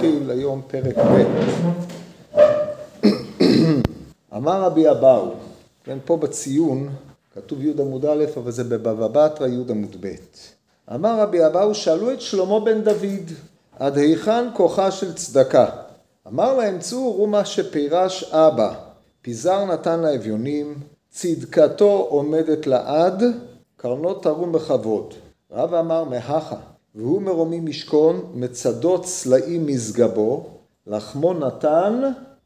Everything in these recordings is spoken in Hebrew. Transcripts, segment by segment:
נתחיל היום פרק ב'. אמר רבי אבאו, כן, פה בציון כתוב י' עמוד א', אבל זה בבבא בתרא י' עמוד ב'. אמר רבי אבאו, שאלו את שלמה בן דוד, עד היכן כוחה של צדקה? אמר להם צור, הוא מה שפירש אבא, פיזר נתן לאביונים, צדקתו עומדת לעד, קרנו תרום בכבוד. רב אמר מהכה, והוא מרומי משכון, מצדות צלעים משגבו, לחמו נתן,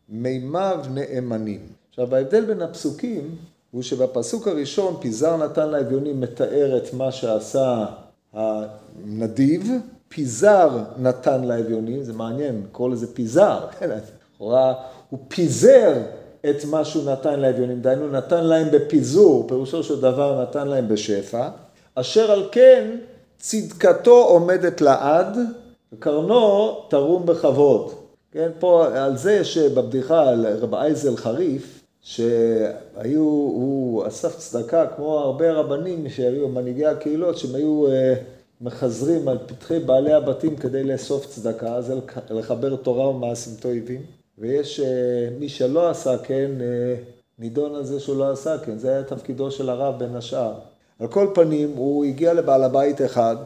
מימיו נאמנים. עכשיו ההבדל בין הפסוקים הוא שבפסוק הראשון פיזר נתן לאביונים מתאר את מה שעשה הנדיב, פיזר נתן לאביונים, זה מעניין, קורא לזה פיזר, כן, לכאורה הוא פיזר את מה שהוא נתן לאביונים, דהיינו נתן להם בפיזור, פירושו של דבר נתן להם בשפע, אשר על כן צדקתו עומדת לעד, וקרנו תרום בכבוד. כן, פה על זה שבבדיחה על רב אייזל חריף, שהיו, הוא אסף צדקה כמו הרבה רבנים שהיו מנהיגי הקהילות, שהם היו אה, מחזרים על פתחי בעלי הבתים כדי לאסוף צדקה, זה לחבר תורה ומעשים תועבים. ויש אה, מי שלא עשה כן, אה, נידון על זה שהוא לא עשה כן, זה היה תפקידו של הרב בין השאר. על כל פנים, הוא הגיע לבעל הבית אחד,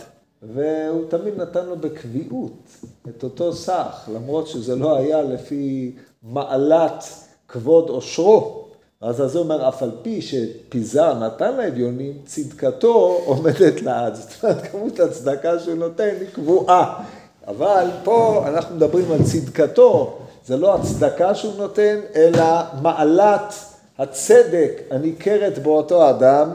והוא תמיד נתן לו בקביעות את אותו סך, למרות שזה לא היה לפי מעלת כבוד עושרו. אז אז הוא אומר, אף על פי שפיזר נתן לאביונים, צדקתו עומדת לעד. זאת אומרת, כמות הצדקה שהוא נותן היא קבועה. אבל פה אנחנו מדברים על צדקתו, זה לא הצדקה שהוא נותן, אלא מעלת הצדק הניכרת באותו אדם,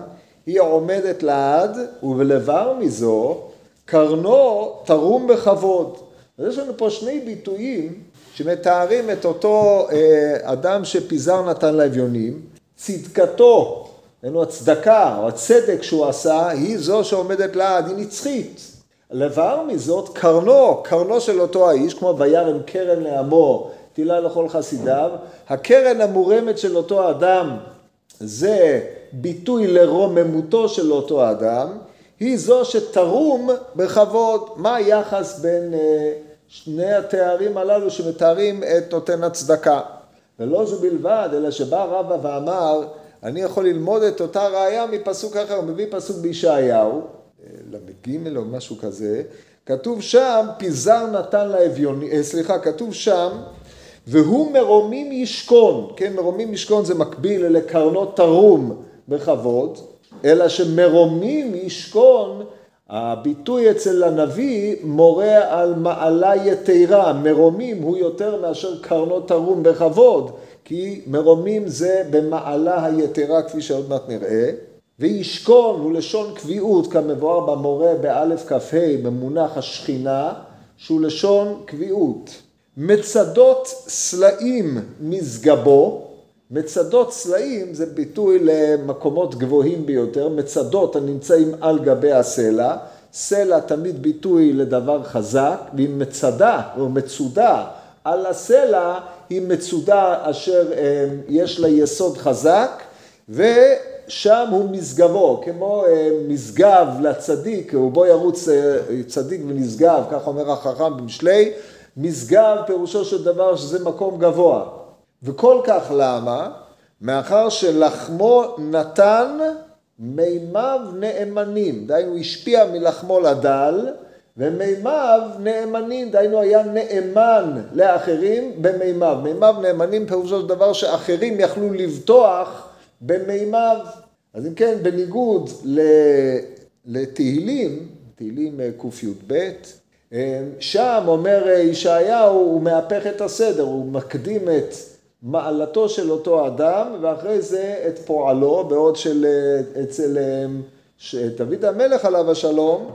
היא עומדת לעד, ובלבר מזו, קרנו תרום בכבוד. אז יש לנו פה שני ביטויים שמתארים את אותו אה, אדם שפיזר נתן לאביונים, צדקתו, לו הצדקה או הצדק שהוא עשה, היא זו שעומדת לעד, היא נצחית. לבר מזאת, קרנו, קרנו של אותו האיש, כמו וירם קרן לעמו, תהילה לכל חסידיו, הקרן המורמת של אותו אדם זה ביטוי לרוממותו של אותו אדם, היא זו שתרום בכבוד. מה היחס בין אה, שני התארים הללו שמתארים את נותן הצדקה? ולא זו בלבד, אלא שבא רבא ואמר, אני יכול ללמוד את אותה ראייה מפסוק אחר, הוא מביא פסוק בישעיהו, ל"ג או משהו כזה, כתוב שם, פיזר נתן לאביוני, אה, סליחה, כתוב שם, והוא מרומים ישכון, כן, מרומים ישכון זה מקביל לקרנות תרום בכבוד, אלא שמרומים ישכון, הביטוי אצל הנביא מורה על מעלה יתרה, מרומים הוא יותר מאשר קרנות תרום בכבוד, כי מרומים זה במעלה היתרה כפי שעוד מעט נראה, וישכון הוא לשון קביעות כמבואר במורה באלף כ"ה במונח השכינה, שהוא לשון קביעות. מצדות סלעים משגבו, מצדות סלעים זה ביטוי למקומות גבוהים ביותר, מצדות הנמצאים על גבי הסלע, סלע תמיד ביטוי לדבר חזק, ואם מצדה או מצודה על הסלע היא מצודה אשר אה, יש לה יסוד חזק ושם הוא משגבו, כמו אה, משגב לצדיק, ובו ירוץ אה, צדיק ונשגב, כך אומר החכם במשלי, משגב פירושו של דבר שזה מקום גבוה. וכל כך למה? מאחר שלחמו נתן מימיו נאמנים, דהיינו השפיע מלחמו לדל, ומימיו נאמנים, דהיינו היה נאמן לאחרים במימיו. מימיו נאמנים פירושו של דבר שאחרים יכלו לבטוח במימיו. אז אם כן, בניגוד לתהילים, תהילים קי"ב, שם אומר ישעיהו, הוא מהפך את הסדר, הוא מקדים את מעלתו של אותו אדם, ואחרי זה את פועלו, בעוד של אצל דוד המלך עליו השלום,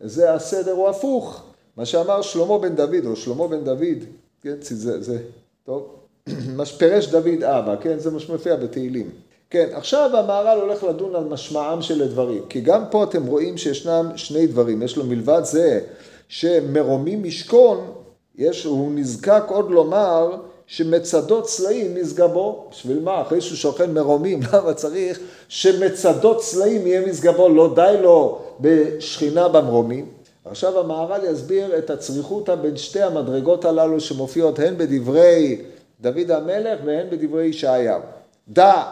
זה הסדר הוא הפוך. מה שאמר שלמה בן דוד, או שלמה בן דוד, כן, זה, זה, טוב, מה שפירש דוד אבא, כן, זה מה שמופיע בתהילים. כן, עכשיו המהר"ל הולך לדון על משמעם של הדברים, כי גם פה אתם רואים שישנם שני דברים, יש לו מלבד זה שמרומים משכון, יש, הוא נזקק עוד לומר שמצדות צלעים משגבו. בשביל מה? אחרי שהוא שוכן מרומים, למה צריך שמצדות צלעים יהיה משגבו? לא די לו בשכינה במרומים. עכשיו המהר"ל יסביר את הצריכותא בין שתי המדרגות הללו שמופיעות הן בדברי דוד המלך והן בדברי ישעיהו. דע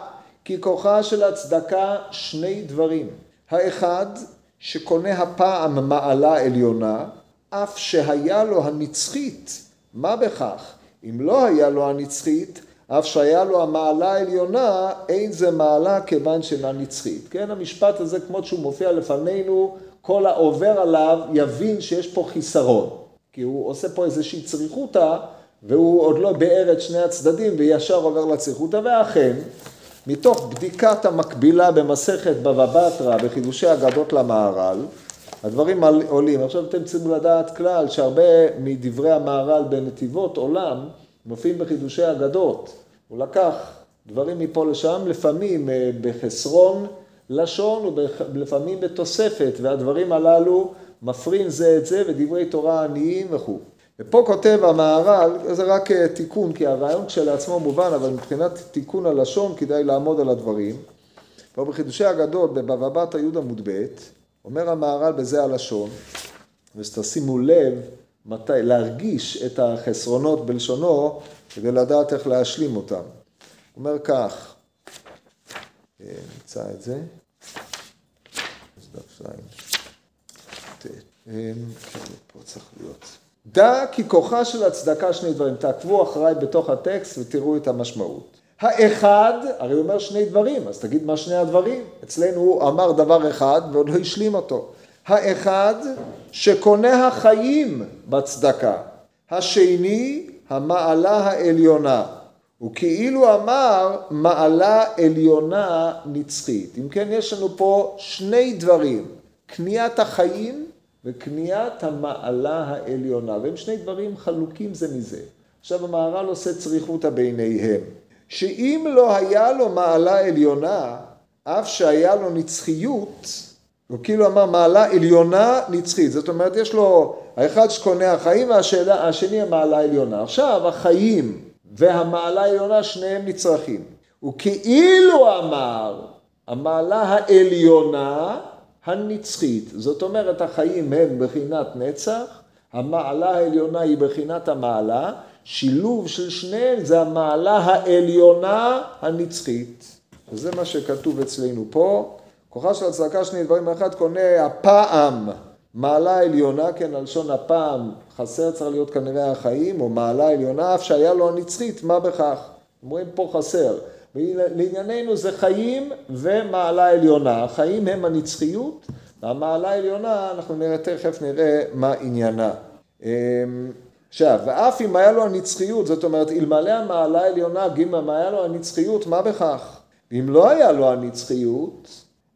כי כוחה של הצדקה שני דברים. האחד, שקונה הפעם מעלה עליונה, אף שהיה לו הנצחית, מה בכך? אם לא היה לו הנצחית, אף שהיה לו המעלה העליונה, אין זה מעלה כיוון שאינה נצחית. כן, המשפט הזה, כמו שהוא מופיע לפנינו, כל העובר עליו יבין שיש פה חיסרון. כי הוא עושה פה איזושהי צריכותא, והוא עוד לא ביאר את שני הצדדים, וישר עובר לצריכותא, ואכן, מתוך בדיקת המקבילה במסכת בבא בתרא בחידושי אגדות למהר"ל, הדברים עולים. עכשיו אתם צריכים לדעת כלל שהרבה מדברי המהר"ל בנתיבות עולם מופיעים בחידושי אגדות. הוא לקח דברים מפה לשם, לפעמים אה, בחסרון לשון ולפעמים בתוספת, והדברים הללו מפרים זה את זה ודברי תורה עניים וכו'. ופה כותב המהר"ל, זה רק אה, תיקון, כי הרעיון כשלעצמו מובן, אבל מבחינת תיקון הלשון כדאי לעמוד על הדברים. פה בחידושי הגדול, בבבא בתרא י' עמוד ב', אומר המהר"ל בזה הלשון, ושתשימו לב מתי, להרגיש את החסרונות בלשונו, כדי לדעת איך להשלים אותם. הוא אומר כך, אה, נמצא את זה, אה. דע כי כוחה של הצדקה שני דברים, תעקבו אחריי בתוך הטקסט ותראו את המשמעות. האחד, הרי הוא אומר שני דברים, אז תגיד מה שני הדברים. אצלנו הוא אמר דבר אחד ועוד לא השלים אותו. האחד, שקונה החיים בצדקה. השני, המעלה העליונה. הוא כאילו אמר מעלה עליונה נצחית. אם כן, יש לנו פה שני דברים, קניית החיים וקניית המעלה העליונה, והם שני דברים חלוקים זה מזה. עכשיו המהר"ל עושה צריכותא ביניהם, שאם לא היה לו מעלה עליונה, אף שהיה לו נצחיות, הוא כאילו אמר מעלה עליונה נצחית, זאת אומרת יש לו האחד שקונה החיים והשני המעלה העליונה. עכשיו החיים והמעלה העליונה שניהם נצרכים. הוא כאילו אמר המעלה העליונה הנצחית, זאת אומרת החיים הם בחינת נצח, המעלה העליונה היא בחינת המעלה, שילוב של שניהם זה המעלה העליונה הנצחית. וזה מה שכתוב אצלנו פה. כוחה של הצדקה שני דברים, אחד קונה הפעם מעלה עליונה, כן, הלשון הפעם, חסר צריך להיות כנראה החיים, או מעלה עליונה, אף שהיה לו הנצחית, מה בכך? אומרים פה חסר. לענייננו זה חיים ומעלה עליונה. החיים הם הנצחיות, והמעלה העליונה, אנחנו נראה, תכף נראה מה עניינה. עכשיו, ואף אם היה לו הנצחיות, זאת אומרת, אלמלא המעלה העליונה, ג' אם היה לו הנצחיות, מה בכך? אם לא היה לו הנצחיות,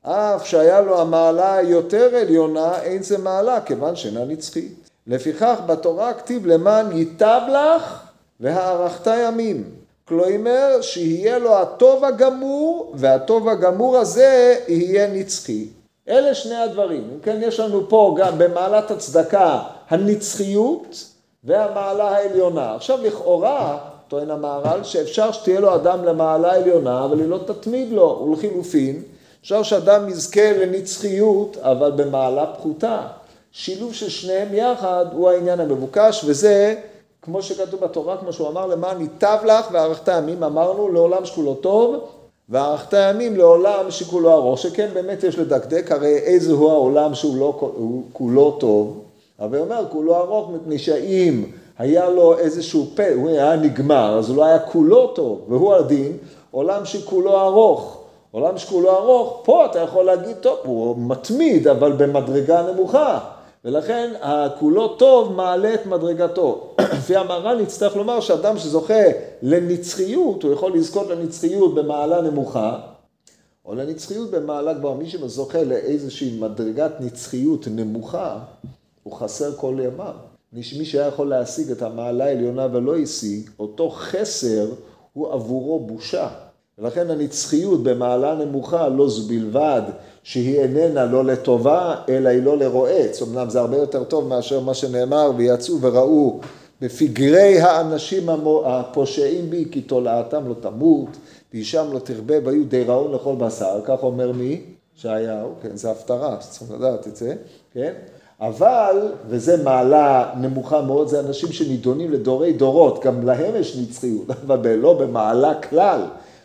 אף שהיה לו המעלה היותר עליונה, אין זה מעלה, כיוון שאינה נצחית. לפיכך בתורה כתיב למען ייטב לך והארכת ימים. כלומר, שיהיה לו הטוב הגמור, והטוב הגמור הזה יהיה נצחי. אלה שני הדברים. אם כן, יש לנו פה גם במעלת הצדקה הנצחיות והמעלה העליונה. עכשיו, לכאורה, טוען המהר"ל, שאפשר שתהיה לו אדם למעלה עליונה, אבל היא לא תתמיד לו, ולחילופין, אפשר שאדם יזכה לנצחיות, אבל במעלה פחותה. שילוב של שניהם יחד הוא העניין המבוקש, וזה כמו שכתוב בתורה, כמו שהוא אמר, למען ייטב לך וארכת ימים, אמרנו לעולם שכולו טוב, וארכת ימים לעולם שכולו ארוך, שכן באמת יש לדקדק, הרי איזה הוא העולם שהוא לא, כולו טוב, הוא אומר כולו ארוך, מפני שאם היה לו איזשהו פה, הוא היה נגמר, אז הוא לא היה כולו טוב, והוא הדין, עולם שכולו ארוך. עולם שכולו ארוך, פה אתה יכול להגיד, טוב, הוא מתמיד, אבל במדרגה נמוכה. ולכן הכולו טוב מעלה את מדרגתו. לפי המהר"ל נצטרך לומר שאדם שזוכה לנצחיות, הוא יכול לזכות לנצחיות במעלה נמוכה, או לנצחיות במעלה גבוהה. מי שזוכה לאיזושהי מדרגת נצחיות נמוכה, הוא חסר כל ימיו. מי שהיה יכול להשיג את המעלה העליונה ולא השיג, אותו חסר הוא עבורו בושה. ולכן הנצחיות במעלה נמוכה לא זו בלבד שהיא איננה לא לטובה, אלא היא לא לרועץ. אמנם זה הרבה יותר טוב מאשר מה שנאמר, ויצאו וראו בפגרי האנשים הפושעים בי, כי תולעתם לא תמות, ואישם לא תרבה, והיו די ראון לכל בשר, כך אומר מי? ישעיהו, כן, זה הפטרה, צריכים לדעת את זה, כן? אבל, וזה מעלה נמוכה מאוד, זה אנשים שנידונים לדורי דורות, גם להם יש נצחיות, אבל לא במעלה כלל.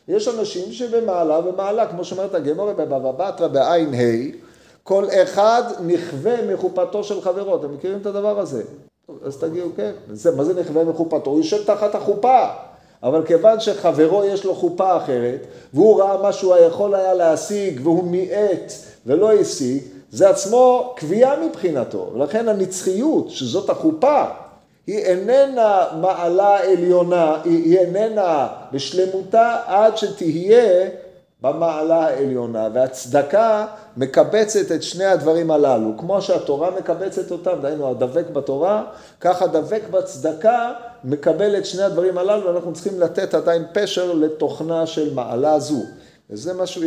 יש אנשים שבמעלה ומעלה, כמו שאומרת הגמורה בבבא בתרא בעין ה', כל אחד נכווה מחופתו של חברו, אתם מכירים את הדבר הזה? אז תגידו, כן, זה, מה זה נכווה מחופתו? הוא יושב תחת החופה, אבל כיוון שחברו יש לו חופה אחרת, והוא ראה מה שהוא יכול היה להשיג, והוא מיעט ולא השיג, זה עצמו קביעה מבחינתו, ולכן הנצחיות, שזאת החופה, היא איננה מעלה עליונה, היא, איננה בשלמותה עד שתהיה במעלה העליונה, והצדקה מקבצת את שני הדברים הללו. כמו שהתורה מקבצת אותם, דהיינו הדבק בתורה, כך הדבק בצדקה מקבל את שני הדברים הללו, ואנחנו צריכים לתת עדיין פשר לתוכנה של מעלה זו. וזה מה שהוא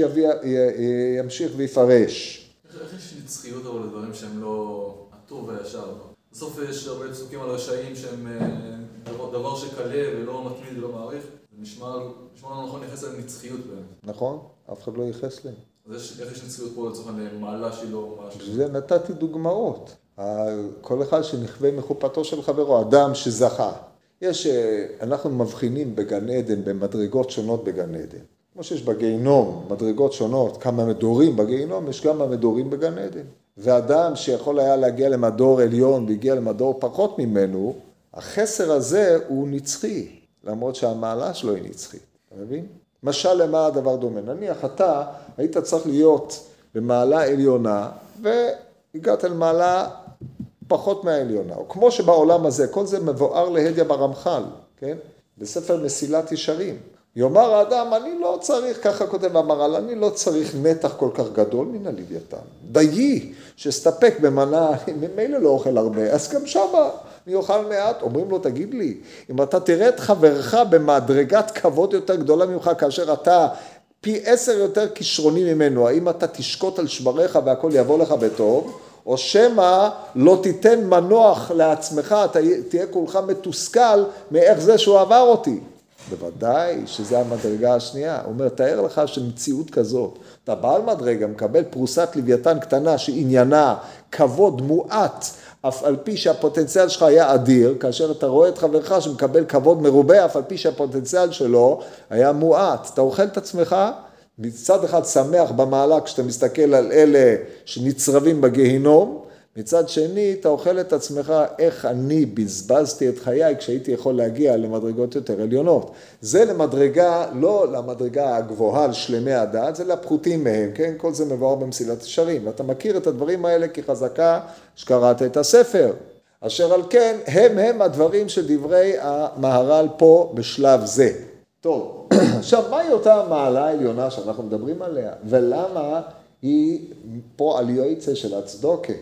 ימשיך ויפרש. איך יש נצחיות אבל לדברים שהם לא הטוב והישר? בסוף יש הרבה פסוקים על רשעים שהם אה, דבר, שקלה ולא מתמיד ולא מעריך. זה נשמע, נשמע לא נכון לייחס להם נצחיות באמת. נכון, אף אחד לא ייחס להם. אז יש, איך יש נצחיות פה לצורך העניין מעלה שהיא לא מעלה שלו? זה נתתי דוגמאות. כל אחד שנכווה מחופתו של חברו, אדם שזכה. יש, אה, אנחנו מבחינים בגן עדן, במדרגות שונות בגן עדן. כמו שיש בגיהינום מדרגות שונות, כמה מדורים בגיהינום, יש כמה מדורים בגן עדן. ואדם שיכול היה להגיע למדור עליון והגיע למדור פחות ממנו, החסר הזה הוא נצחי, למרות שהמעלה שלו היא נצחית, אתה מבין? משל למה הדבר דומה? נניח אתה היית צריך להיות במעלה עליונה והגעת למעלה פחות מהעליונה, או כמו שבעולם הזה, כל זה מבואר להדיא ברמח"ל, כן? בספר מסילת ישרים. יאמר האדם, אני לא צריך, ככה כותב המהר"ל, אני לא צריך מתח כל כך גדול מן הלוויתן. דיי, שסתפק במנה, ממילא לא אוכל הרבה, אז גם שמה אני אוכל מעט. אומרים לו, תגיד לי, אם אתה תראה את חברך במדרגת כבוד יותר גדולה ממך, כאשר אתה פי עשר יותר כישרוני ממנו, האם אתה תשקוט על שבריך והכל יבוא לך בטוב? או שמא לא תיתן מנוח לעצמך, תהיה כולך מתוסכל מאיך זה שהוא עבר אותי. בוודאי שזה המדרגה השנייה. הוא אומר, תאר לך שמציאות כזאת, אתה בעל מדרגה, מקבל פרוסת לוויתן קטנה שעניינה כבוד מועט, אף על פי שהפוטנציאל שלך היה אדיר, כאשר אתה רואה את חברך שמקבל כבוד מרובה, אף על פי שהפוטנציאל שלו היה מועט. אתה אוכל את עצמך, מצד אחד שמח במעלה כשאתה מסתכל על אלה שנצרבים בגיהינום, מצד שני, אתה אוכל את עצמך איך אני בזבזתי את חיי כשהייתי יכול להגיע למדרגות יותר עליונות. זה למדרגה, לא למדרגה הגבוהה על שלמי הדעת, זה לפחותים מהם, כן? כל זה מבואר במסילת ישרים. ואתה מכיר את הדברים האלה כחזקה שקראת את הספר. אשר על כן, הם הם הדברים של דברי המהר"ל פה בשלב זה. טוב, עכשיו, מהי אותה המעלה העליונה שאנחנו מדברים עליה? ולמה היא פה על יועצה של הצדוקה?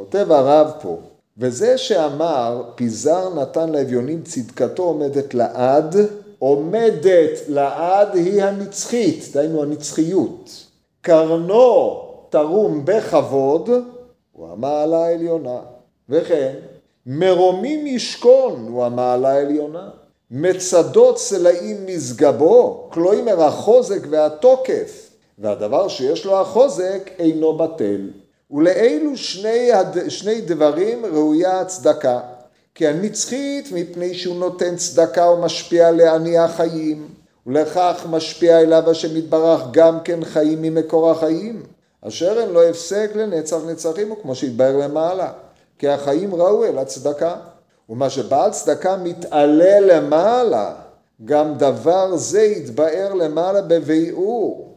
כותב הרב פה, וזה שאמר, פיזר נתן לאביונים צדקתו עומדת לעד, עומדת לעד היא הנצחית, דהיינו הנצחיות. קרנו תרום בכבוד, הוא המעלה העליונה. וכן, מרומים ישכון, הוא המעלה העליונה. מצדות סלעים משגבו, כלומר החוזק והתוקף, והדבר שיש לו החוזק אינו בטל. ולאלו שני, הד... שני דברים ראויה הצדקה. כי הנצחית מפני שהוא נותן צדקה ומשפיע לעני החיים, ולכך משפיע אליו השם יתברך גם כן חיים ממקור החיים, אשר אין לו הפסק לנצח נצחים, וכמו שהתבהר למעלה, כי החיים ראו אל הצדקה. ומה שבעל צדקה מתעלה למעלה, גם דבר זה יתבהר למעלה בביאור.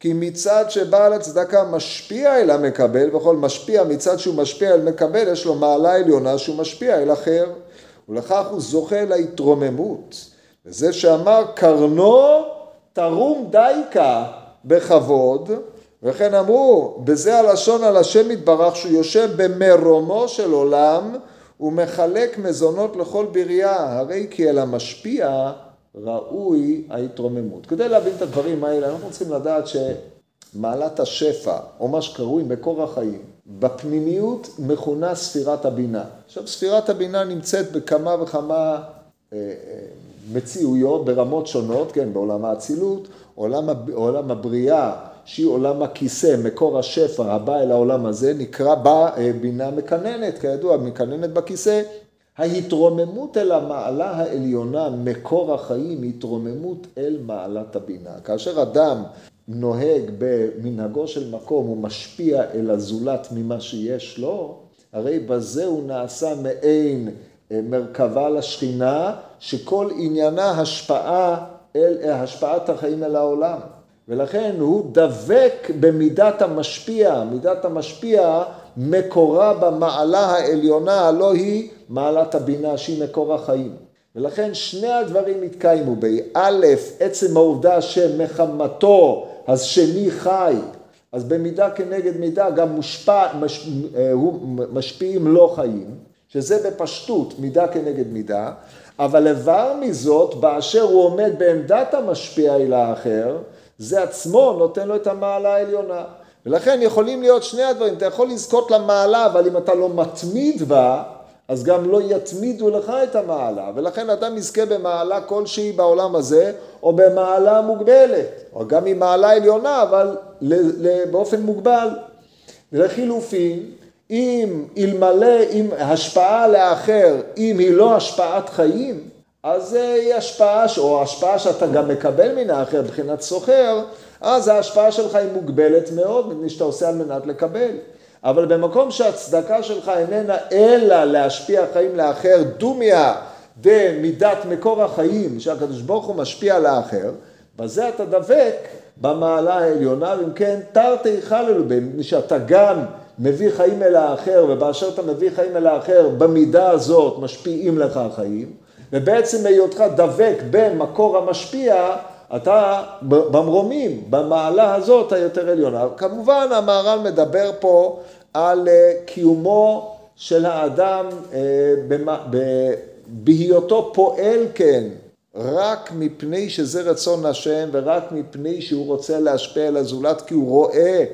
כי מצד שבעל הצדקה משפיע אל המקבל, וכל משפיע מצד שהוא משפיע אל מקבל, יש לו מעלה עליונה שהוא משפיע אל אחר, ולכך הוא זוכה להתרוממות. וזה שאמר קרנו תרום דייקה בכבוד, וכן אמרו, בזה הלשון על השם יתברך שהוא יושב במרומו של עולם ומחלק מזונות לכל בריאה, הרי כי אל המשפיע ראוי ההתרוממות. כדי להבין את הדברים האלה, אנחנו צריכים לדעת שמעלת השפע, או מה שקרוי מקור החיים, בפנימיות מכונה ספירת הבינה. עכשיו, ספירת הבינה נמצאת בכמה וכמה אה, אה, מציאויות ברמות שונות, כן, בעולם האצילות, עולם, עולם הבריאה, שהיא עולם הכיסא, מקור השפע הבא אל העולם הזה, נקרא בה אה, בינה מקננת, כידוע, מקננת בכיסא. ההתרוממות אל המעלה העליונה, מקור החיים, התרוממות אל מעלת הבינה. כאשר אדם נוהג במנהגו של מקום, הוא משפיע אל הזולת ממה שיש לו, הרי בזה הוא נעשה מעין אה, מרכבה לשכינה, שכל עניינה השפעה אל, אה, השפעת החיים אל העולם. ולכן הוא דבק במידת המשפיע, מידת המשפיע מקורה במעלה העליונה, הלא היא מעלת הבינה שהיא מקור החיים. ולכן שני הדברים התקיימו בי. א', עצם העובדה שמחמתו השני חי, אז במידה כנגד מידה גם מושפע, מש, אה, משפיעים לא חיים, שזה בפשטות מידה כנגד מידה, אבל איבר מזאת, באשר הוא עומד בעמדת המשפיע אל האחר, זה עצמו נותן לו את המעלה העליונה. ולכן יכולים להיות שני הדברים, אתה יכול לזכות למעלה, אבל אם אתה לא מתמיד בה, אז גם לא יתמידו לך את המעלה, ולכן אדם יזכה במעלה כלשהי בעולם הזה, או במעלה מוגבלת, או גם עם מעלה עליונה, אבל באופן מוגבל. ולחילופין, אם אלמלא, אם השפעה לאחר, אם היא לא השפעת חיים, אז היא השפעה, או השפעה שאתה גם מקבל מן האחר מבחינת סוחר, אז ההשפעה שלך היא מוגבלת מאוד, מפני שאתה עושה על מנת לקבל. אבל במקום שהצדקה שלך איננה אלא להשפיע חיים לאחר, דומיה דמידת מקור החיים, שהקדוש ברוך הוא משפיע על האחר, בזה אתה דבק במעלה העליונה, ואם כן תרתי חללו, מפני שאתה גם מביא חיים אל האחר, ובאשר אתה מביא חיים אל האחר, במידה הזאת משפיעים לך החיים, ובעצם היותך דבק במקור המשפיע, אתה במרומים, במעלה הזאת היותר עליונה. כמובן המהר"ל מדבר פה על אה, קיומו של האדם אה, בהיותו פועל כן, רק מפני שזה רצון השם ורק מפני שהוא רוצה להשפיע על הזולת כי הוא רואה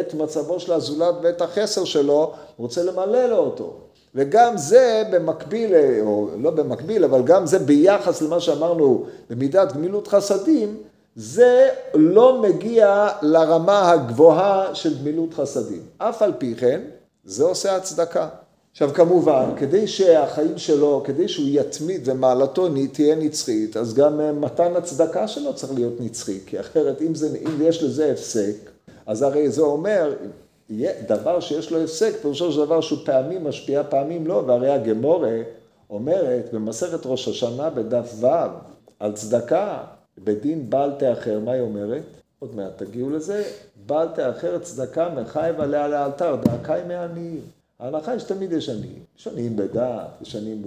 את מצבו של הזולת ואת החסר שלו, הוא רוצה למלא לו אותו. וגם זה במקביל, או לא במקביל, אבל גם זה ביחס למה שאמרנו במידת גמילות חסדים, זה לא מגיע לרמה הגבוהה של גמילות חסדים. אף על פי כן, זה עושה הצדקה. עכשיו כמובן, כדי שהחיים שלו, כדי שהוא יתמיד ומעלתו תהיה נצחית, אז גם אה, מתן הצדקה שלו צריך להיות נצחי, כי אחרת אם, זה, אם יש לזה הפסק, אז הרי זה אומר, דבר שיש לו הפסק, פירושו של דבר שהוא פעמים משפיע, פעמים לא, והרי הגמורה אומרת במסכת ראש השנה בדף ו' על צדקה, בדין בעל תאחר, מה היא אומרת? עוד מעט תגיעו לזה, בעל תאחר צדקה מחייב עליה לאלתר, דאקה היא מעניים. ההנחה היא שתמיד יש עניים. יש עניים בדעת, יש עניים,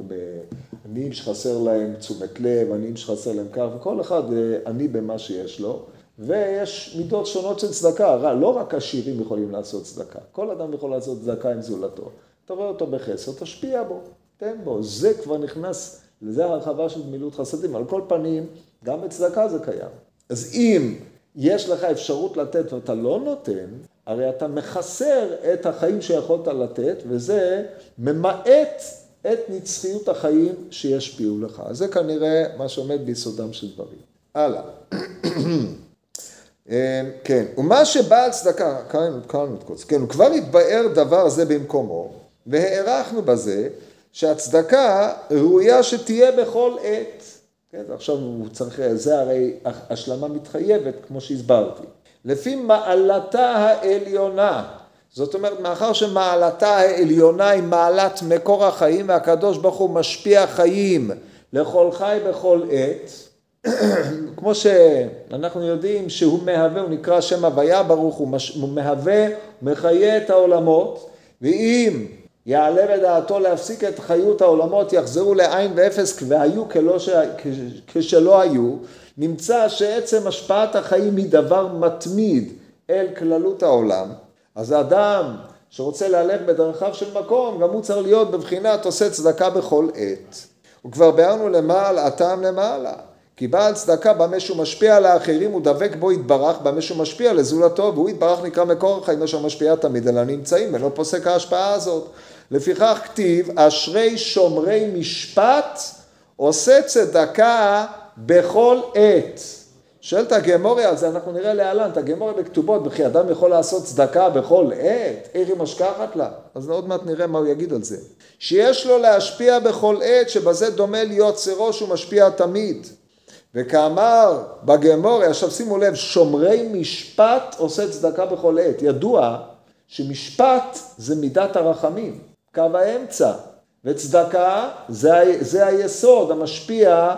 עניים שחסר להם תשומת לב, עניים שחסר להם כך, וכל אחד אה, עני במה שיש לו. ויש מידות שונות של צדקה, לא רק עשירים יכולים לעשות צדקה, כל אדם יכול לעשות צדקה עם זולתו. אתה רואה אותו בחסר, תשפיע בו, תן בו, זה כבר נכנס, לזה הרחבה של גמילות חסדים. על כל פנים, גם בצדקה זה קיים. אז אם יש לך אפשרות לתת ואתה לא נותן, הרי אתה מחסר את החיים שיכולת לתת, וזה ממעט את נצחיות החיים שישפיעו לך. זה כנראה מה שעומד ביסודם של דברים. הלאה. אה, כן, ומה שבעל צדקה, את קודש, כן, וכבר התבאר דבר זה במקומו, והערכנו בזה שהצדקה ראויה שתהיה בכל עת. כן, עכשיו הוא צריך, זה הרי השלמה מתחייבת, כמו שהסברתי. לפי מעלתה העליונה, זאת אומרת, מאחר שמעלתה העליונה היא מעלת מקור החיים, והקדוש ברוך הוא משפיע חיים לכל חי בכל עת, כמו שאנחנו יודעים שהוא מהווה, הוא נקרא שם הוויה ברוך הוא, הוא מהווה, מחיה את העולמות, ואם יעלה בדעתו להפסיק את חיות העולמות, יחזרו לעין ואפס והיו כלא ש... כשלא היו, נמצא שעצם השפעת החיים היא דבר מתמיד אל כללות העולם, אז האדם שרוצה להלך בדרכיו של מקום, גם הוא צריך להיות בבחינת עושה צדקה בכל עת. וכבר ביארנו למעלה, הטעם למעלה. כי בעל צדקה במה שהוא משפיע על האחרים הוא דבק בו יתברך במה שהוא משפיע לזולתו והוא יתברך נקרא מקור החיים אשר משפיע תמיד על הנמצאים ולא פוסק ההשפעה הזאת. לפיכך כתיב אשרי שומרי משפט עושה צדקה בכל עת שואלת הגמורי על זה, אנחנו נראה להלן, את הגמורי בכתובות, וכי אדם יכול לעשות צדקה בכל עת, איך היא משכחת לה? אז עוד מעט נראה מה הוא יגיד על זה. שיש לו להשפיע בכל עת, שבזה דומה להיות צירו שהוא משפיע תמיד. וכאמר בגמורי, עכשיו שימו לב, שומרי משפט עושה צדקה בכל עת. ידוע שמשפט זה מידת הרחמים, קו האמצע. וצדקה זה, זה היסוד המשפיע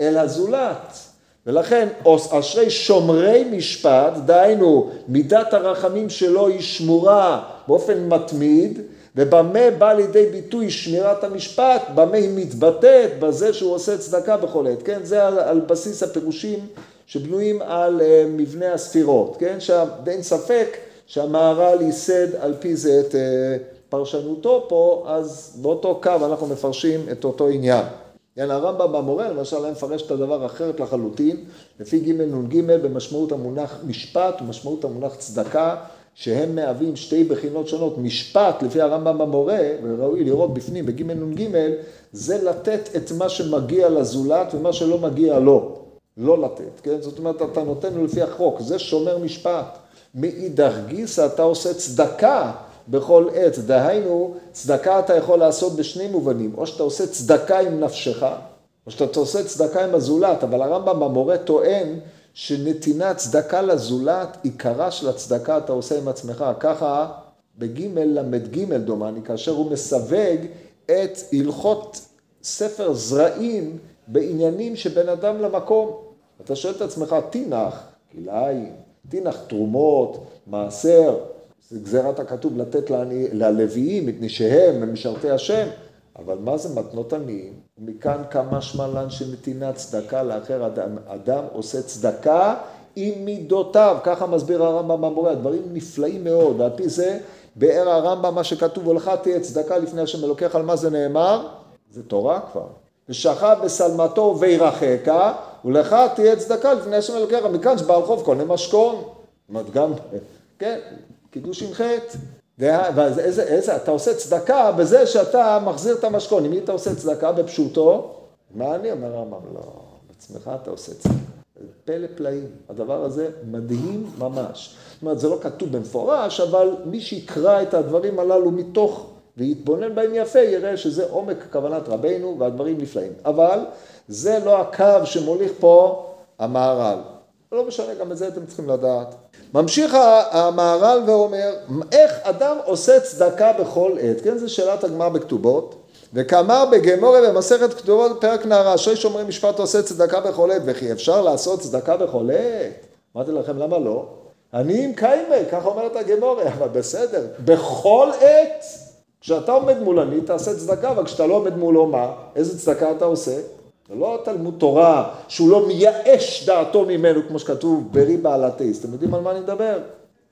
אל הזולת. ולכן אשרי שומרי משפט, דהיינו מידת הרחמים שלו היא שמורה באופן מתמיד, ובמה בא לידי ביטוי שמירת המשפט, במה היא מתבטאת, בזה שהוא עושה צדקה בכל עת, כן? זה על, על בסיס הפירושים שבנויים על uh, מבנה הספירות, כן? שאין ספק שהמהר"ל ייסד על פי זה את uh, פרשנותו פה, אז באותו קו אנחנו מפרשים את אותו עניין. כן, הרמב"ם במורה למשל היה מפרש את הדבר אחרת לחלוטין, לפי ג' נ"ג במשמעות המונח משפט ומשמעות המונח צדקה, שהם מהווים שתי בחינות שונות. משפט, לפי הרמב"ם במורה, וראוי לראות בפנים בג' נ"ג, זה לתת את מה שמגיע לזולת ומה שלא מגיע לו. לא לתת, כן? זאת אומרת, אתה נותן לו לפי החוק, זה שומר משפט. מאידך גיסא אתה עושה צדקה בכל עת. דהיינו, צדקה אתה יכול לעשות בשני מובנים, או שאתה עושה צדקה עם נפשך, או שאתה עושה צדקה עם הזולת, אבל הרמב"ם במורה טוען שנתינת צדקה לזולת, עיקרה של הצדקה אתה עושה עם עצמך. ככה בג' ל"ג דומני, כאשר הוא מסווג את הלכות ספר זרעים בעניינים שבין אדם למקום. אתה שואל את עצמך, תינח כלאיים, תינח תרומות, מעשר, זה גזירת הכתוב לתת ללוויים את נשיהם, הם משרתי השם, אבל מה זה מתנות עניים? מכאן קם משמע שנתינת צדקה לאחר אדם. אדם עושה צדקה עם מידותיו, ככה מסביר הרמב"ם במורה, דברים נפלאים מאוד, ועל פי זה באר הרמב"ם מה שכתוב, ולך תהיה צדקה לפני השם אלוקיך, על מה זה נאמר? זה תורה כבר. ושכב בשלמתו וירחק, ולך תהיה צדקה לפני השם אלוקיך, מכאן שבעל חוב קונה משכון. זאת אומרת, גם, כן, קידוש עם חטא. ואז איזה, איזה, אתה עושה צדקה בזה שאתה מחזיר את המשכון. מי אתה עושה צדקה? בפשוטו. מה אני אומר הרמב"ם? לא, בעצמך אתה עושה צדקה. פלא פלאים. הדבר הזה מדהים ממש. זאת אומרת, זה לא כתוב במפורש, אבל מי שיקרא את הדברים הללו מתוך ויתבונן בהם יפה, יראה שזה עומק כוונת רבנו והדברים נפלאים. אבל זה לא הקו שמוליך פה המהר"ל. לא משנה, גם את זה אתם צריכים לדעת. ממשיך המהר"ל ואומר, איך אדם עושה צדקה בכל עת? כן, זו שאלת הגמר בכתובות. וכאמר בגמורי במסכת כתובות פרק נערה, אשרי שומרי משפט עושה צדקה בכל עת, וכי אפשר לעשות צדקה בכל עת? אמרתי לכם, למה לא? אני עם קיימי, ככה אומרת הגמורי, אבל בסדר, בכל עת, כשאתה עומד מול אני, תעשה צדקה, אבל כשאתה לא עומד מולו, מה? איזה צדקה אתה עושה? זה לא תלמוד תורה שהוא לא מייאש דעתו ממנו, כמו שכתוב ברי בעלתיס. אתם יודעים על מה אני מדבר?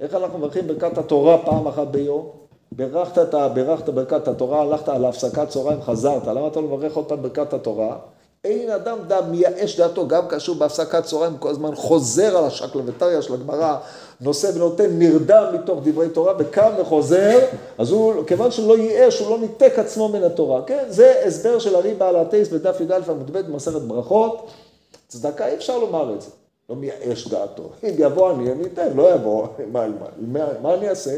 איך אנחנו מברכים ברכת התורה פעם אחת ביום? ברכת, את, ברכת ברכת התורה, הלכת על הפסקת צהריים, חזרת, למה אתה לא מברך עוד פעם ברכת התורה? אין אדם דה מייאש דעתו, גם כאשר בהפסקת צהריים כל הזמן חוזר על השקלא של הגמרא, נושא ונותן נרדם מתוך דברי תורה וקם וחוזר, אז הוא, כיוון שהוא לא ייאש, הוא לא ניתק עצמו מן התורה, כן? זה הסבר של ארי בעל הטייס בדף י"א עמוד ב' במסכת ברכות, צדקה אי אפשר לומר את זה, לא מייאש דעתו, אם יבוא אני, אני אתן, לא יבוא, מה, מה, מה אני אעשה?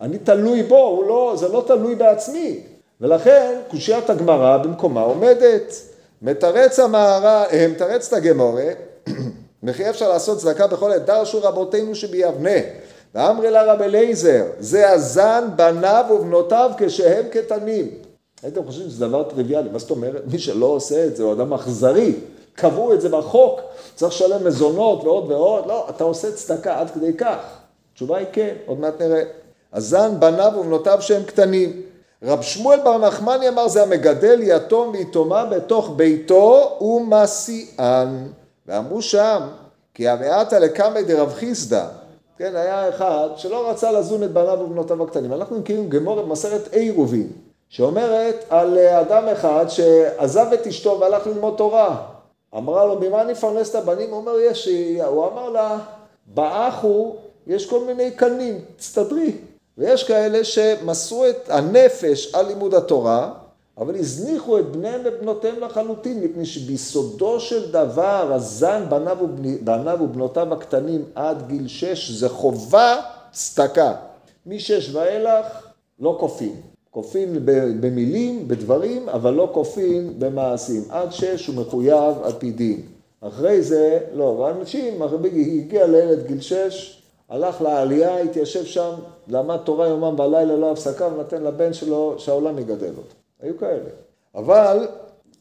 אני תלוי בו, לא, זה לא תלוי בעצמי, ולכן קושיית הגמרא במקומה עומדת. מתרץ המהר"ל, אה, מתרץ את הגמורה, וכי אפשר לעשות צדקה בכל עת, דרשו רבותינו שביבנה, ואמרי לה רב אליעזר, זה הזן בניו ובנותיו כשהם קטנים. הייתם חושבים שזה דבר טריוויאלי, מה זאת אומרת? מי שלא עושה את זה הוא אדם אכזרי, קבעו את זה בחוק, צריך לשלם מזונות ועוד ועוד, לא, אתה עושה צדקה עד כדי כך. התשובה היא כן, עוד מעט נראה. הזן בניו ובנותיו שהם קטנים. רב שמואל בר נחמני אמר זה המגדל יתום ויתומה בתוך ביתו ומסיען. ואמרו שם, כי המעטה לקמא דרב חיסדא, כן, היה אחד שלא רצה לזון את בניו ובנותיו הקטנים. אנחנו מכירים גמור מסכת עירובין, שאומרת על אדם אחד שעזב את אשתו והלך ללמוד תורה. אמרה לו, ממה אני אפרנס את הבנים? הוא אומר, יש, הוא אמר לה, באחו יש כל מיני קנים, תסתדרי. ויש כאלה שמסרו את הנפש על לימוד התורה, אבל הזניחו את בניהם ובנותיהם לחלוטין, מפני שביסודו של דבר, הזן בניו, ובני, בניו ובנותיו הקטנים עד גיל שש, זה חובה צדקה. משש ואילך לא כופים. כופים במילים, בדברים, אבל לא כופים במעשים. עד שש הוא מחויב על פי דין. אחרי זה, לא, ואנשים, הגיע לילד גיל שש, הלך לעלייה, התיישב שם, למד תורה יומם ולילה, לא הפסקה, ונתן לבן שלו שהעולם יגדל אותו. היו כאלה. אבל,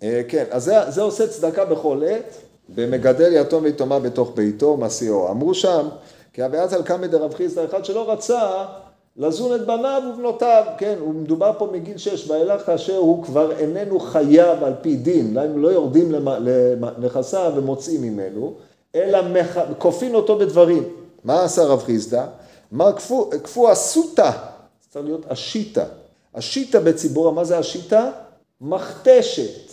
אה, כן, אז זה, זה עושה צדקה בכל עת, ומגדל יתום ויתומה בתוך ביתו, מסיעו. אמרו שם, כי אביעז על קמא דרב חיסדא, אחד שלא רצה לזון את בניו ובנותיו, כן, הוא מדובר פה מגיל שש ואילך כאשר הוא כבר איננו חייב על פי דין, הם לא יורדים לנכסיו ומוצאים ממנו, אלא כופין אותו בדברים. מה עשה רב חיסדא? אמר כפו, אסותא, צריך להיות אשיתא. אשיתא בציבור, מה זה אשיתא? מכתשת.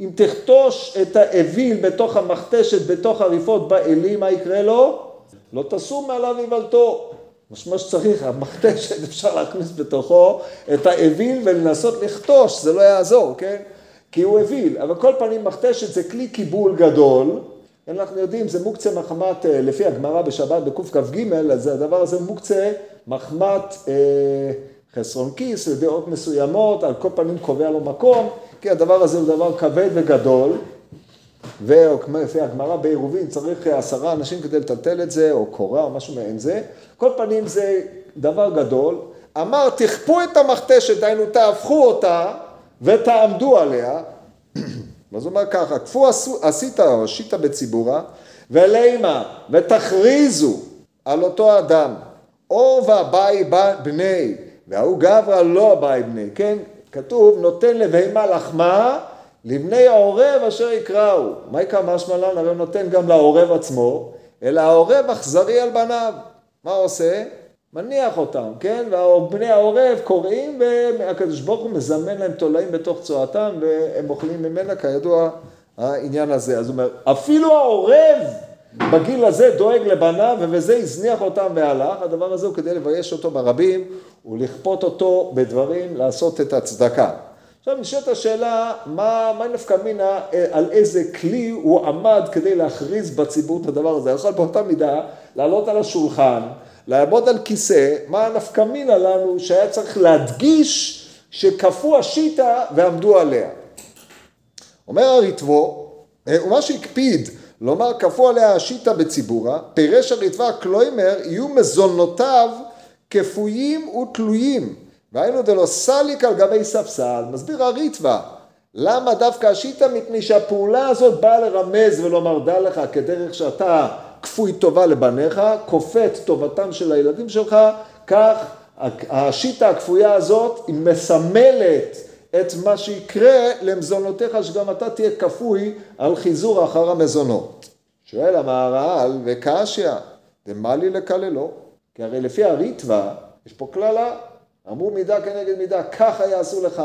אם תכתוש את האוויל בתוך המכתשת, בתוך הריפות באלים, מה יקרה לו? לא תשום מעליו איוולתו. מה שצריך, המכתשת אפשר להכניס בתוכו את האוויל ולנסות לכתוש, זה לא יעזור, כן? כי הוא אוויל, אבל כל פנים מכתשת זה כלי קיבול גדול, אנחנו יודעים, זה מוקצה מחמת, אה, לפי הגמרא בשבת בקכ"ג, אז הדבר הזה מוקצה מחמת אה, חסרון כיס לדעות מסוימות, על כל פנים קובע לו מקום, כי הדבר הזה הוא דבר כבד וגדול, ולפי הגמרא בעירובין צריך עשרה אנשים כדי לטלטל את זה, או קורה או משהו מעין זה. כל פנים זה דבר גדול. אמר, תכפו את המכתשת, דהיינו תהפכו אותה ותעמדו עליה. אז הוא אומר ככה, כפו עשית או עשית בציבורה, ולימה, ותכריזו על אותו אדם, אור ואביי בני, וההוא גברא לא אביי בני, כן? כתוב, נותן לבהמה לחמה לבני העורב אשר יקראו. מה יקרא משמע לן? הרי הוא נותן גם לעורב עצמו, אלא העורב אכזרי על בניו. מה עושה? מניח אותם, כן? ובני העורב קוראים, והקדוש ברוך הוא מזמן להם תולעים בתוך צואתם, והם אוכלים ממנה, כידוע, העניין הזה. אז הוא אומר, אפילו העורב בגיל הזה דואג לבניו, ובזה הזניח אותם והלך, הדבר הזה הוא כדי לבייש אותו ברבים, ולכפות אותו בדברים, לעשות את הצדקה. עכשיו נשאלת השאלה, מה, מה נפקא מינה, אה, על איזה כלי הוא עמד כדי להכריז בציבור את הדבר הזה. יכול באותה מידה לעלות על השולחן, לעמוד על כיסא, מה הנפקא מינה לנו שהיה צריך להדגיש שכפו השיטה ועמדו עליה. אומר הריטבו, אה, ומה שהקפיד לומר כפו עליה השיטה בציבורה, פירש הריטב"א קלוימר יהיו מזונותיו כפויים ותלויים. והיינו דלא סליק על גבי ספסל, מסביר הריטב"א, למה דווקא השיטה? מפני שהפעולה הזאת באה לרמז ולומר דע לך כדרך שאתה כפוי טובה לבניך, כופה את טובתם של הילדים שלך, כך השיטה הכפויה הזאת היא מסמלת את מה שיקרה למזונותיך, שגם אתה תהיה כפוי על חיזור אחר המזונות. שואל המהר"ל, וקשיא, דמה לי לקללו? כי הרי לפי הריטב"א, יש פה קללה, אמרו מידה כנגד מידה, ככה יעשו לך.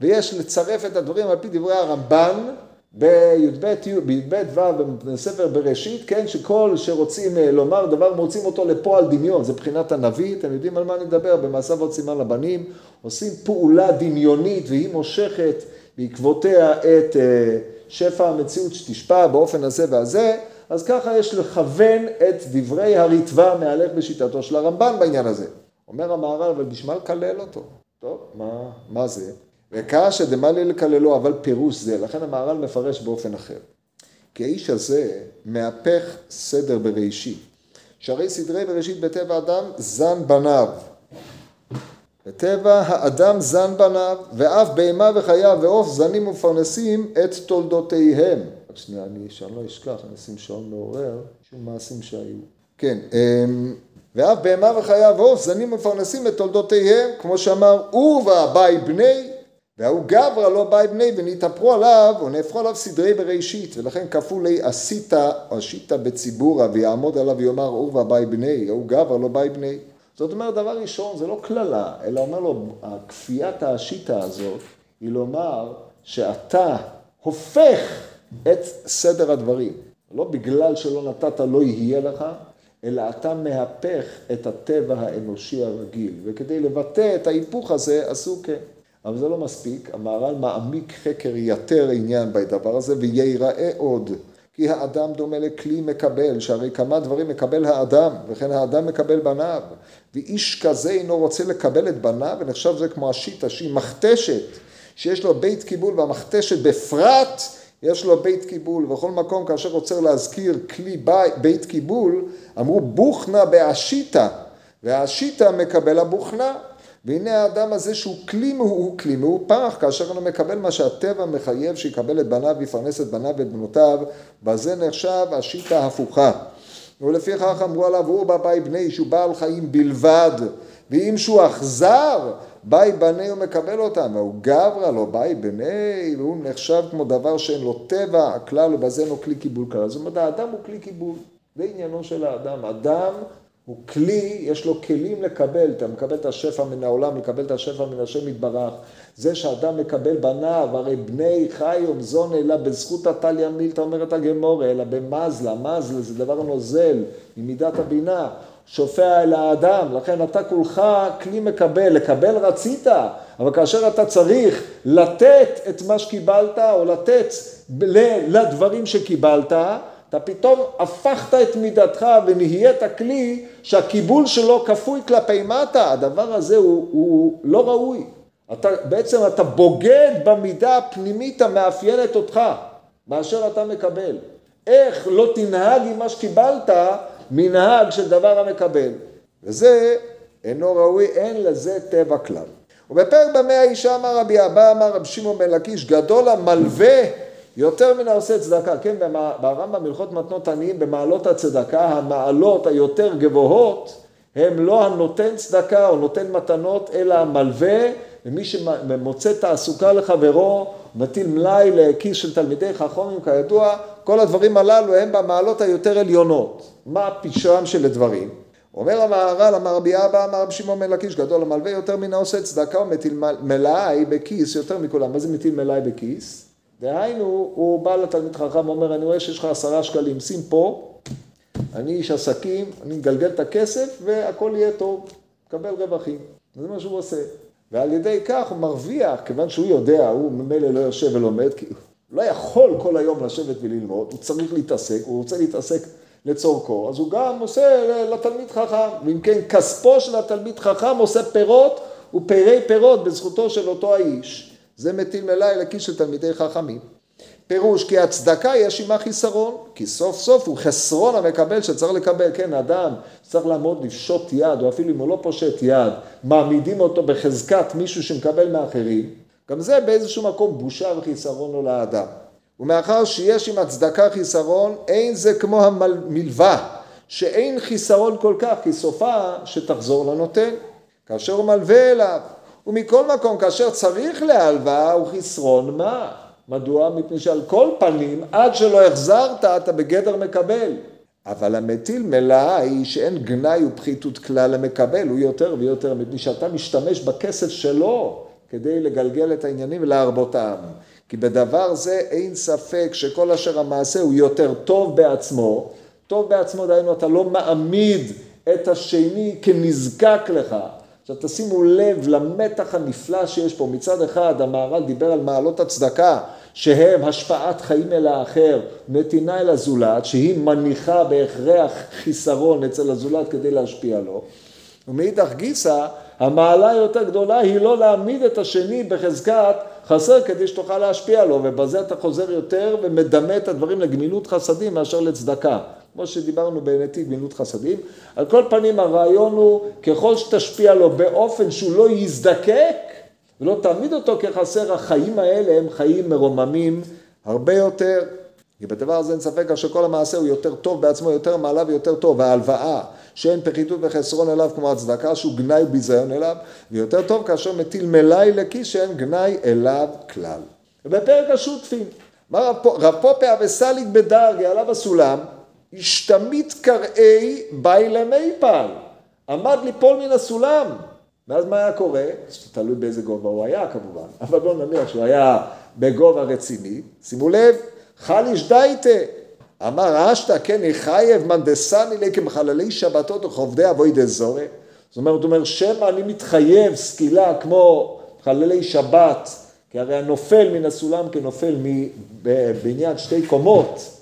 ויש לצרף את הדברים על פי דברי הרמב"ן בי"ב ו' בספר בראשית, כן, שכל שרוצים אה, לומר דבר מוצאים אותו לפועל דמיון, זה מבחינת הנביא, אתם יודעים על מה אני מדבר? במעשיו עוד סימן לבנים, עושים פעולה דמיונית והיא מושכת בעקבותיה את אה, שפע המציאות שתשפע באופן הזה והזה, אז ככה יש לכוון את דברי הריטב"א מהלך בשיטתו של הרמב"ן בעניין הזה. אומר המהר"ל, אבל בשביל לקלל אותו. טוב, מה, מה זה? וקשא דמלי לקללו, אבל פירוש זה, לכן המהר"ל מפרש באופן אחר. כי האיש הזה מהפך סדר בראשית. שהרי סדרי בראשית בטבע אדם זן בניו. בטבע האדם זן בניו, ואף בהמה וחיה ועוף זנים ומפרנסים את תולדותיהם. רק שנייה, אני, שאני לא אשכח, אני אשים שעון מעורר, שום מעשים שהיו. כן, אמ, ואף בהמה וחיה ועוף זנים ומפרנסים את תולדותיהם, כמו שאמר, ובאביי בני וההוא גברא לא באי בני ונתהפכו עליו או נהפכו עליו סדרי בראשית. ולכן כפולי עשית עשית בציבורה ויעמוד עליו ויאמר אור ובאי בני ההוא גברא לא באי בני. זאת אומרת דבר ראשון זה לא קללה אלא אומר לו כפיית השיטה הזאת היא לומר שאתה הופך את סדר הדברים. לא בגלל שלא נתת לא יהיה לך אלא אתה מהפך את הטבע האנושי הרגיל. וכדי לבטא את ההיפוך הזה עשו כן אבל זה לא מספיק, המהר"ל מעמיק חקר יתר עניין בדבר הזה וייראה עוד. כי האדם דומה לכלי מקבל, שהרי כמה דברים מקבל האדם, וכן האדם מקבל בניו. ואיש כזה אינו רוצה לקבל את בניו, ונחשב זה כמו השיטה, שהיא מכתשת, שיש לו בית קיבול, והמכתשת בפרט יש לו בית קיבול. בכל מקום כאשר רוצה להזכיר כלי בית, בית קיבול, אמרו בוכנה באשיטה, והאשיטה מקבל הבוכנה. והנה האדם הזה שהוא כלי הוא כלי מהופך, כאשר הוא מקבל מה שהטבע מחייב שיקבל את בניו ויפרנס את בניו ואת בנותיו, בזה נחשב השיטה הפוכה. ולפיכך אמרו עליו הוא בבאי בני שהוא בעל חיים בלבד, ואם שהוא אכזר, באי בני הוא מקבל אותם, והוא גברא לו באי בני, והוא נחשב כמו דבר שאין לו טבע, הכלל ובזה אינו כלי קיבול כלל. זאת אומרת האדם הוא כלי קיבול, זה עניינו של האדם. אדם הוא כלי, יש לו כלים לקבל, אתה מקבל את השפע מן העולם, מקבל את השפע מן השם יתברך. זה שאדם מקבל בניו, הרי בני חי ומזון אלא בזכות התליא מילתא אומרת הגמורה, אלא במזלה, מזלה זה דבר נוזל ממידת הבינה, שופע אל האדם, לכן אתה כולך כלי מקבל, לקבל רצית, אבל כאשר אתה צריך לתת את מה שקיבלת או לתת לדברים שקיבלת, אתה פתאום הפכת את מידתך ונהיית כלי שהקיבול שלו כפוי כלפי מטה, הדבר הזה הוא, הוא לא ראוי. אתה, בעצם אתה בוגד במידה הפנימית המאפיינת אותך, מאשר אתה מקבל. איך לא תנהג עם מה שקיבלת מנהג של דבר המקבל. וזה אינו ראוי, אין לזה טבע כלל. ובפרק במאה האישה אמר רבי אבא, אמר רבי שמעון בן לקיש, גדול המלווה יותר מן העושה צדקה, כן, ברמב"ם הלכות מתנות עניים במעלות הצדקה, המעלות היותר גבוהות הם לא הנותן צדקה או נותן מתנות, אלא המלווה, ומי שמוצא תעסוקה לחברו, מטיל מלאי לכיס של תלמידי חכמים, כידוע, כל הדברים הללו הם במעלות היותר עליונות. מה פשרם של הדברים? אומר המהר"ל, אמר רבי אבא, אמר רבי שמעון בן לקיש, גדול המלווה יותר מן העושה צדקה ומטיל מלאי בכיס יותר מכולם. מה זה מטיל מלאי בכיס? דהיינו, הוא בא לתלמיד חכם, אומר, אני רואה שיש לך עשרה שקלים, שים פה, אני איש עסקים, אני מגלגל את הכסף והכל יהיה טוב, מקבל רווחים. זה מה שהוא עושה. ועל ידי כך הוא מרוויח, כיוון שהוא יודע, הוא ממילא לא יושב ולומד, כי הוא לא יכול כל היום לשבת וללמוד, הוא צריך להתעסק, הוא רוצה להתעסק לצורכו, אז הוא גם עושה לתלמיד חכם, ואם כן כספו של התלמיד חכם עושה פירות ופרי פירות בזכותו של אותו האיש. זה מטיל מלאי לכיס של תלמידי חכמים. פירוש כי הצדקה יש עימה חיסרון, כי סוף סוף הוא חסרון המקבל שצריך לקבל, כן, אדם צריך לעמוד לפשוט יד, או אפילו אם הוא לא פושט יד, מעמידים אותו בחזקת מישהו שמקבל מאחרים, גם זה באיזשהו מקום בושה וחיסרון לו לאדם. ומאחר שיש עם הצדקה חיסרון, אין זה כמו המלווה, שאין חיסרון כל כך, כי סופה שתחזור לנותן, כאשר הוא מלווה אליו. ומכל מקום, כאשר צריך להלוואה, הוא חסרון מה? מדוע? מפני שעל כל פנים, עד שלא החזרת, אתה בגדר מקבל. אבל המטיל מלאה היא שאין גנאי ופחיתות כלל למקבל, הוא יותר ויותר, מפני שאתה משתמש בכסף שלו כדי לגלגל את העניינים ולהרבותם. כי בדבר זה אין ספק שכל אשר המעשה הוא יותר טוב בעצמו, טוב בעצמו, דהיינו אתה לא מעמיד את השני כנזקק לך, עכשיו תשימו לב למתח הנפלא שיש פה. מצד אחד המהר"ל דיבר על מעלות הצדקה, שהם השפעת חיים אל האחר, נתינה אל הזולת, שהיא מניחה בהכרח חיסרון אצל הזולת כדי להשפיע לו. ומאידך גיסא, המעלה היותר גדולה היא לא להעמיד את השני בחזקת חסר כדי שתוכל להשפיע לו, ובזה אתה חוזר יותר ומדמה את הדברים לגמילות חסדים מאשר לצדקה. כמו שדיברנו בנתיב גמילות חסדים. על כל פנים הרעיון הוא ככל שתשפיע לו באופן שהוא לא יזדקק ולא תעמיד אותו כחסר, החיים האלה הם חיים מרוממים הרבה יותר. כי בדבר הזה אין ספק שכל המעשה הוא יותר טוב בעצמו, יותר מעלה ויותר טוב. וההלוואה שאין פחיתות וחסרון אליו כמו הצדקה שהוא גנאי וביזיון אליו, ויותר טוב כאשר מטיל מלאי לכיס שאין גנאי אליו כלל. ובפרק השותפים, אמר רב פופא אבסליג בדרגי עליו הסולם השתמית קראי באי למי פעל, עמד ליפול מן הסולם. ואז מה היה קורה? תלוי באיזה גובה הוא היה כמובן, אבל בואו נניח שהוא היה בגובה רציני, שימו לב, חליש דייטה, אמר אשתא כן יחייב מנדסני לי כמחללי שבתות וכעובדי אבוי דזורי. זאת אומרת, הוא אומר, שמא אני מתחייב סקילה כמו חללי שבת, כי הרי הנופל מן הסולם כנופל מבניין שתי קומות,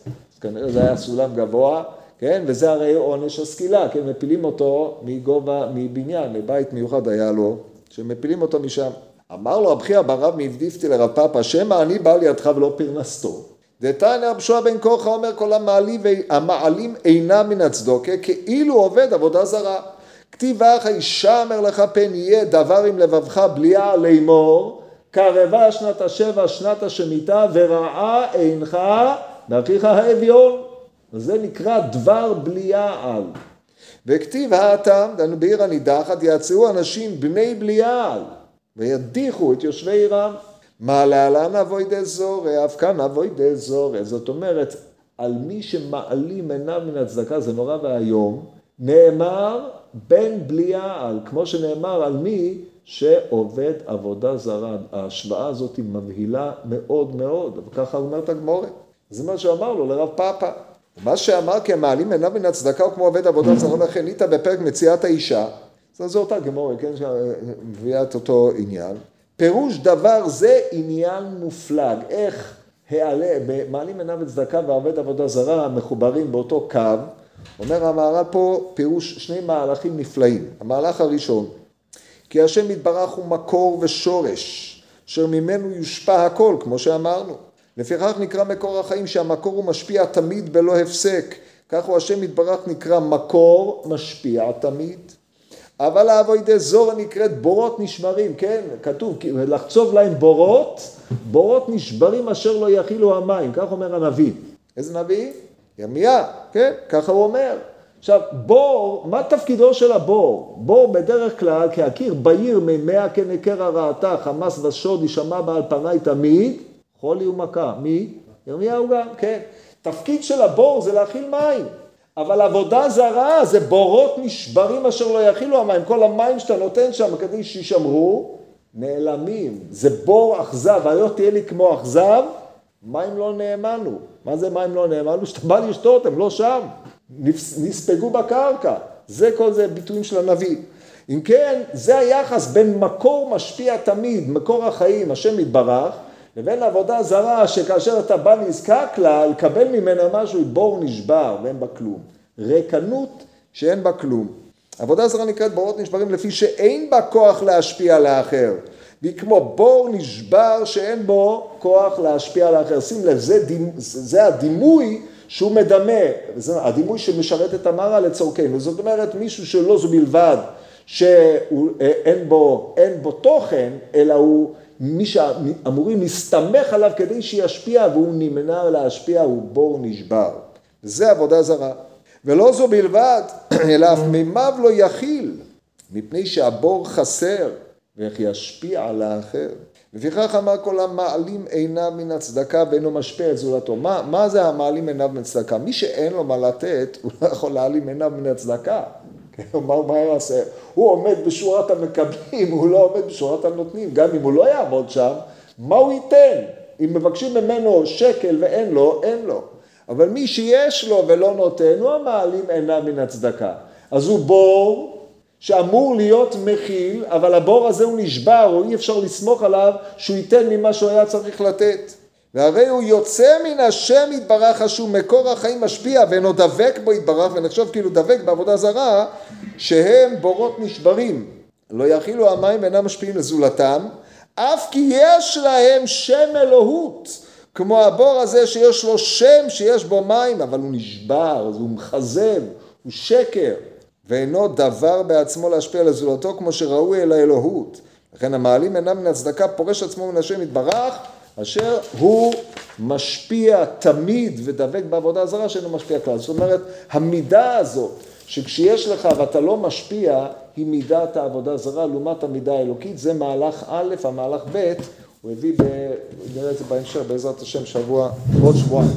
כנראה זה היה סולם גבוה, כן, וזה הרי עונש הסקילה, כן, מפילים אותו מגובה, מבניין, לבית מיוחד היה לו, שמפילים אותו משם. אמר לו רבי חייא ברב מעבדיפתי לרב פאפא, שמא אני בא לידך ולא פרנסתו. דתניא רב שועה בן כוחה אומר כל המעלים, אינם מן הצדוקה, כאילו עובד עבודה זרה. כתיב אחא ישמר לך פן יהיה דבר עם לבבך בליעה לאמור, קרבה שנת השבע שנת השמיטה ורעה אינך באחיך האביון. זה נקרא דבר בליעל. וכתיב האטם, דנו בעיר הנידחת, יצאו אנשים בני בליעל, וידיחו את יושבי עירם. מה להלן אבוידי זורע, אף כאן אבוידי זורע. זאת אומרת, על מי שמעלים עיניו מן הצדקה, זה נורא ואיום, נאמר בן בליעל, כמו שנאמר על מי שעובד עבודה זרה. ההשוואה הזאת היא מבהילה מאוד מאוד, וככה אומרת הגמורת. זה מה שאמר לו לרב פאפא. מה שאמר כי המעלים עיניו מן הצדקה הוא כמו עובד עבודה זרה לכן איתה בפרק מציאת האישה. זו אותה גמורת, כן, שמביאה את אותו עניין. פירוש דבר זה עניין מופלג. איך העלה, מעלים עיניו וצדקה ועובד עבודה זרה מחוברים באותו קו. אומר המהר"ל פה פירוש שני מהלכים נפלאים. המהלך הראשון, כי השם יתברך הוא מקור ושורש, אשר ממנו יושפע הכל, כמו שאמרנו. לפיכך נקרא מקור החיים שהמקור הוא משפיע תמיד בלא הפסק. כך הוא השם יתברך נקרא מקור משפיע תמיד. אבל האבוידי זורה נקראת בורות נשברים, כן? כתוב, לחצוב להם בורות, בורות נשברים אשר לא יכילו המים, כך אומר הנביא. איזה נביא? ירמיה, כן? ככה הוא אומר. עכשיו, בור, מה תפקידו של הבור? בור בדרך כלל כהכיר בהיר ממאה כנקר הרעתה, חמס ושוד יישמע בעל פניי תמיד, חולי ומכה. מי? ירמיהו גם, כן. תפקיד של הבור זה להכיל מים. אבל עבודה זרה זה בורות נשברים אשר לא יכילו המים. כל המים שאתה נותן שם כדי שישמרו, נעלמים. זה בור אכזב, היום תהיה לי כמו אכזב, מים לא נאמנו. מה זה מים לא נאמנו? שאתה בא לשתות, הם לא שם. נספגו בקרקע. זה כל זה ביטויים של הנביא. אם כן, זה היחס בין מקור משפיע תמיד, מקור החיים, השם יתברך, לבין עבודה זרה שכאשר אתה בא נזקק לה, לקבל ממנה משהו, בור נשבר ואין בה כלום. ריקנות שאין בה כלום. עבודה זרה נקראת בורות נשברים לפי שאין בה כוח להשפיע על האחר. והיא כמו בור נשבר שאין בו כוח להשפיע על האחר. שים לב, זה, דימ, זה הדימוי שהוא מדמה, זה הדימוי שמשרת את המראה לצורכנו. זאת אומרת, מישהו שלא זו בלבד, שאין בו, בו תוכן, אלא הוא מי שאמורים להסתמך עליו כדי שישפיע והוא נמנע להשפיע הוא בור נשבר. זה עבודה זרה. ולא זו בלבד, אלא אף מימיו לא יכיל, מפני שהבור חסר, ואיך ישפיע על האחר. לפיכך אמר כל המעלים עיניו מן הצדקה ואינו משפיע את זולתו. מה, מה זה המעלים עיניו מן הצדקה? מי שאין לו מה לתת, הוא לא יכול להעלים עיניו מן הצדקה. מה, מה יעשה? הוא עומד בשורת המקבלים, הוא לא עומד בשורת הנותנים. גם אם הוא לא יעמוד שם, מה הוא ייתן? אם מבקשים ממנו שקל ואין לו, אין לו. אבל מי שיש לו ולא נותן, הוא המעלים עיניו מן הצדקה. אז הוא בור שאמור להיות מכיל, אבל הבור הזה הוא נשבר, או אי אפשר לסמוך עליו שהוא ייתן ממה שהוא היה צריך לתת. והרי הוא יוצא מן השם יתברך שהוא מקור החיים משפיע ואינו דבק בו יתברך ונחשוב כאילו דבק בעבודה זרה שהם בורות נשברים. לא יכילו המים ואינם משפיעים לזולתם אף כי יש להם שם אלוהות כמו הבור הזה שיש לו שם שיש בו מים אבל הוא נשבר, הוא מכזב, הוא שקר. ואינו דבר בעצמו להשפיע לזולתו כמו שראוי אל האלוהות. לכן המעלים אינם מן הצדקה פורש עצמו מן השם יתברך אשר הוא משפיע תמיד ודבק בעבודה זרה שאינו משפיע כלל. זאת אומרת, המידה הזאת, שכשיש לך ואתה לא משפיע, היא מידת העבודה זרה לעומת המידה האלוקית, זה מהלך א', המהלך ב', הוא הביא, ב... נראה את זה בהמשך, בעזרת השם, שבוע, עוד שבועיים.